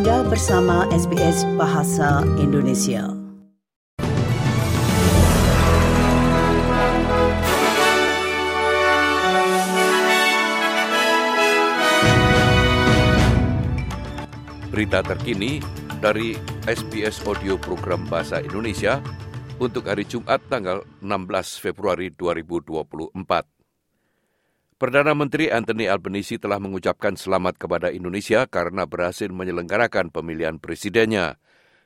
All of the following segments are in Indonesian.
Anda bersama SBS Bahasa Indonesia. Berita terkini dari SBS Audio Program Bahasa Indonesia untuk hari Jumat tanggal 16 Februari 2024. Perdana Menteri Anthony Albanese telah mengucapkan selamat kepada Indonesia karena berhasil menyelenggarakan pemilihan presidennya.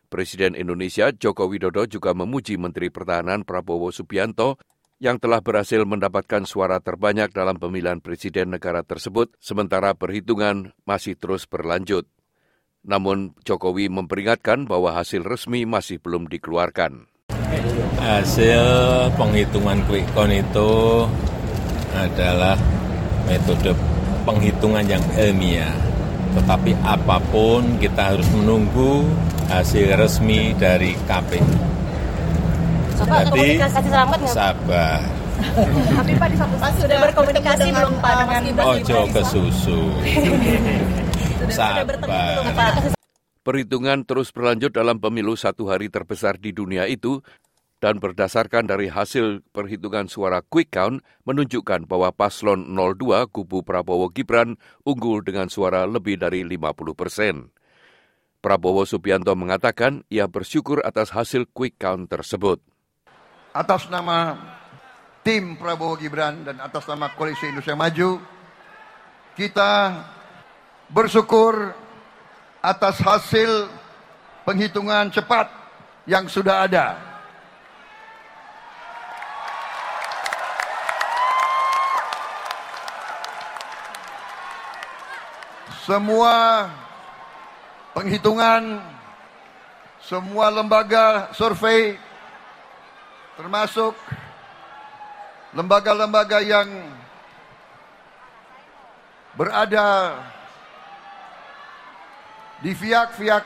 Presiden Indonesia Joko Widodo juga memuji Menteri Pertahanan Prabowo Subianto yang telah berhasil mendapatkan suara terbanyak dalam pemilihan presiden negara tersebut, sementara perhitungan masih terus berlanjut. Namun Jokowi memperingatkan bahwa hasil resmi masih belum dikeluarkan. Hasil penghitungan quick count itu adalah metode penghitungan yang ilmiah. Tetapi apa pun kita harus menunggu hasil resmi dari KPU. Jadi sabar. Tapi Pak di satu sisi sudah berkomunikasi belum Pak dengan Ojo ke susu. Sabar. Perhitungan terus berlanjut dalam pemilu satu hari terbesar di dunia itu dan berdasarkan dari hasil perhitungan suara quick count menunjukkan bahwa paslon 02 kubu Prabowo Gibran unggul dengan suara lebih dari 50 persen. Prabowo Subianto mengatakan ia bersyukur atas hasil quick count tersebut. Atas nama tim Prabowo Gibran dan atas nama Koalisi Indonesia Maju, kita bersyukur atas hasil penghitungan cepat yang sudah ada semua penghitungan, semua lembaga survei, termasuk lembaga-lembaga yang berada di fiak-fiak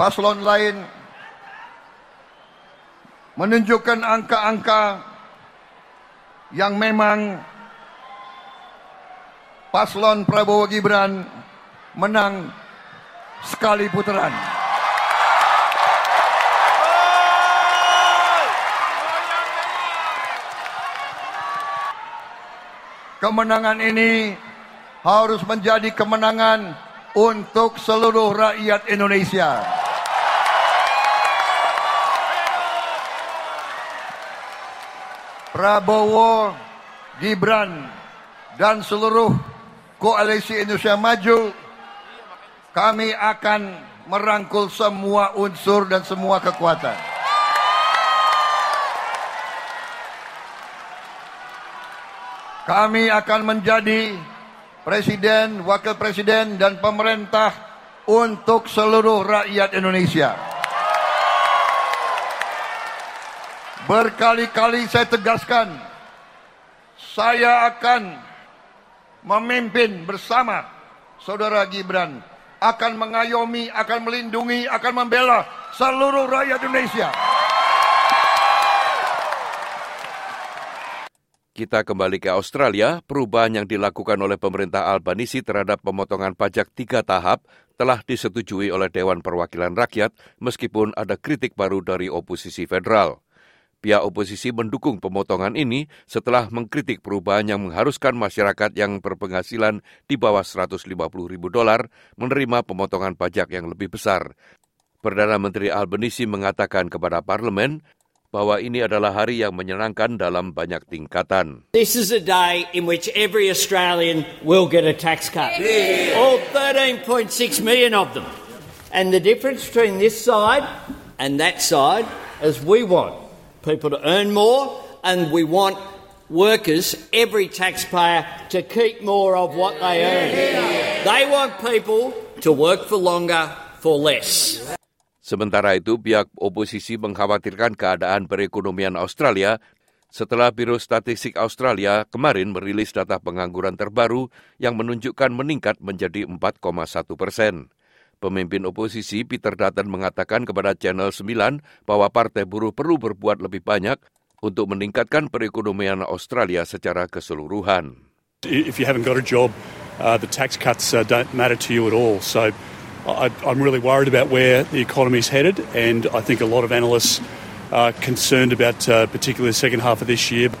paslon lain menunjukkan angka-angka yang memang paslon Prabowo Gibran menang sekali putaran. Kemenangan ini harus menjadi kemenangan untuk seluruh rakyat Indonesia. Prabowo, Gibran, dan seluruh Koalisi Indonesia Maju, kami akan merangkul semua unsur dan semua kekuatan. Kami akan menjadi presiden, wakil presiden, dan pemerintah untuk seluruh rakyat Indonesia. Berkali-kali saya tegaskan, saya akan memimpin bersama saudara Gibran akan mengayomi, akan melindungi, akan membela seluruh rakyat Indonesia. Kita kembali ke Australia, perubahan yang dilakukan oleh pemerintah Albanisi terhadap pemotongan pajak tiga tahap telah disetujui oleh Dewan Perwakilan Rakyat meskipun ada kritik baru dari oposisi federal. Pihak oposisi mendukung pemotongan ini setelah mengkritik perubahan yang mengharuskan masyarakat yang berpenghasilan di bawah 150 ribu dolar menerima pemotongan pajak yang lebih besar. Perdana Menteri Albanese mengatakan kepada parlemen bahwa ini adalah hari yang menyenangkan dalam banyak tingkatan. This is a day in which every Australian will get a tax cut. All 13.6 million of them. And the difference between this side and that side is we want people to earn more, and we want workers, every taxpayer, to keep more of what they earn. They want people to work for longer for less. Sementara itu, pihak oposisi mengkhawatirkan keadaan perekonomian Australia setelah Biro Statistik Australia kemarin merilis data pengangguran terbaru yang menunjukkan meningkat menjadi 4,1 persen. Pemimpin oposisi Peter Dutton mengatakan kepada Channel 9 bahwa Partai Buruh perlu berbuat lebih banyak untuk meningkatkan perekonomian Australia secara keseluruhan. If you haven't got a job, uh, the tax cuts uh, don't matter to you at all. So I, I'm really worried about where the economy is headed, and I think a lot of analysts are concerned about uh, particularly the second half of this year.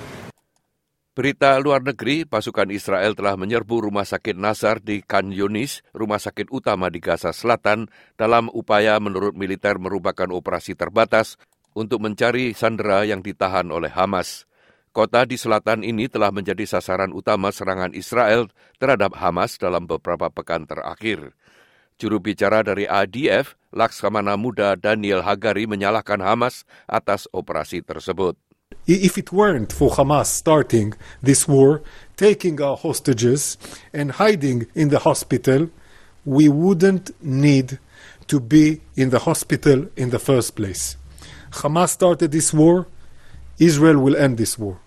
Berita luar negeri, pasukan Israel telah menyerbu rumah sakit Nasar di Khan Yunis, rumah sakit utama di Gaza Selatan, dalam upaya menurut militer merupakan operasi terbatas untuk mencari sandera yang ditahan oleh Hamas. Kota di selatan ini telah menjadi sasaran utama serangan Israel terhadap Hamas dalam beberapa pekan terakhir. Juru bicara dari ADF, Laksamana Muda Daniel Hagari menyalahkan Hamas atas operasi tersebut. If it weren't for Hamas starting this war, taking our hostages, and hiding in the hospital, we wouldn't need to be in the hospital in the first place. Hamas started this war, Israel will end this war.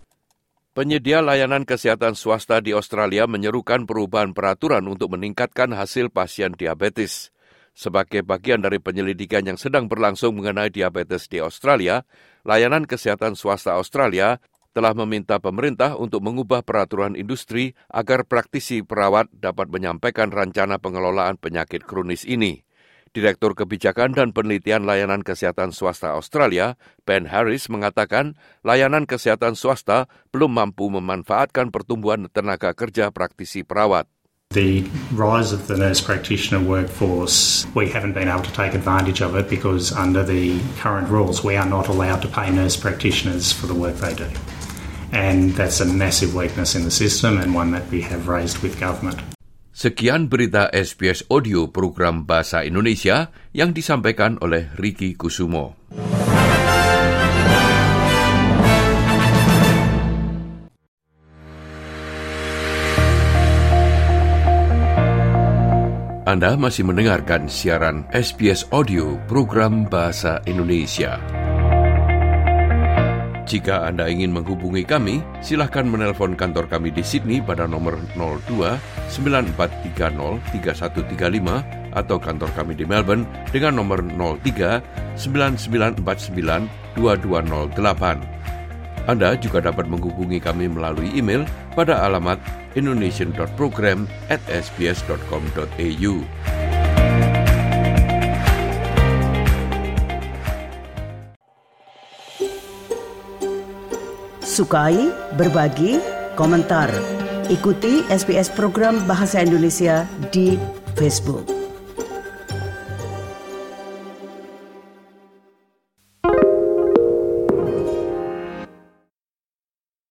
Penyedia layanan kesehatan swasta di Australia menyerukan perubahan peraturan untuk meningkatkan hasil pasien diabetes. Sebagai bagian dari penyelidikan yang sedang berlangsung mengenai diabetes di Australia, layanan kesehatan swasta Australia telah meminta pemerintah untuk mengubah peraturan industri agar praktisi perawat dapat menyampaikan rencana pengelolaan penyakit kronis ini. Direktur Kebijakan dan Penelitian Layanan Kesehatan Swasta Australia, Ben Harris, mengatakan layanan kesehatan swasta belum mampu memanfaatkan pertumbuhan tenaga kerja praktisi perawat. The rise of the nurse practitioner workforce, we haven't been able to take advantage of it because under the current rules, we are not allowed to pay nurse practitioners for the work they do. And that's a massive weakness in the system and one that we have raised with government. Sekian berita SBS Audio program Bahasa Indonesia yang disampaikan oleh Riki Kusumo. Anda masih mendengarkan siaran SBS Audio program Bahasa Indonesia. Jika Anda ingin menghubungi kami, silahkan menelpon kantor kami di Sydney pada nomor 02 9430 3135 atau kantor kami di Melbourne dengan nomor 03 9949 2208. Anda juga dapat menghubungi kami melalui email pada alamat indonesian.program at sbs.com.au. Sukai, berbagi, komentar. Ikuti SBS program Bahasa Indonesia di Facebook.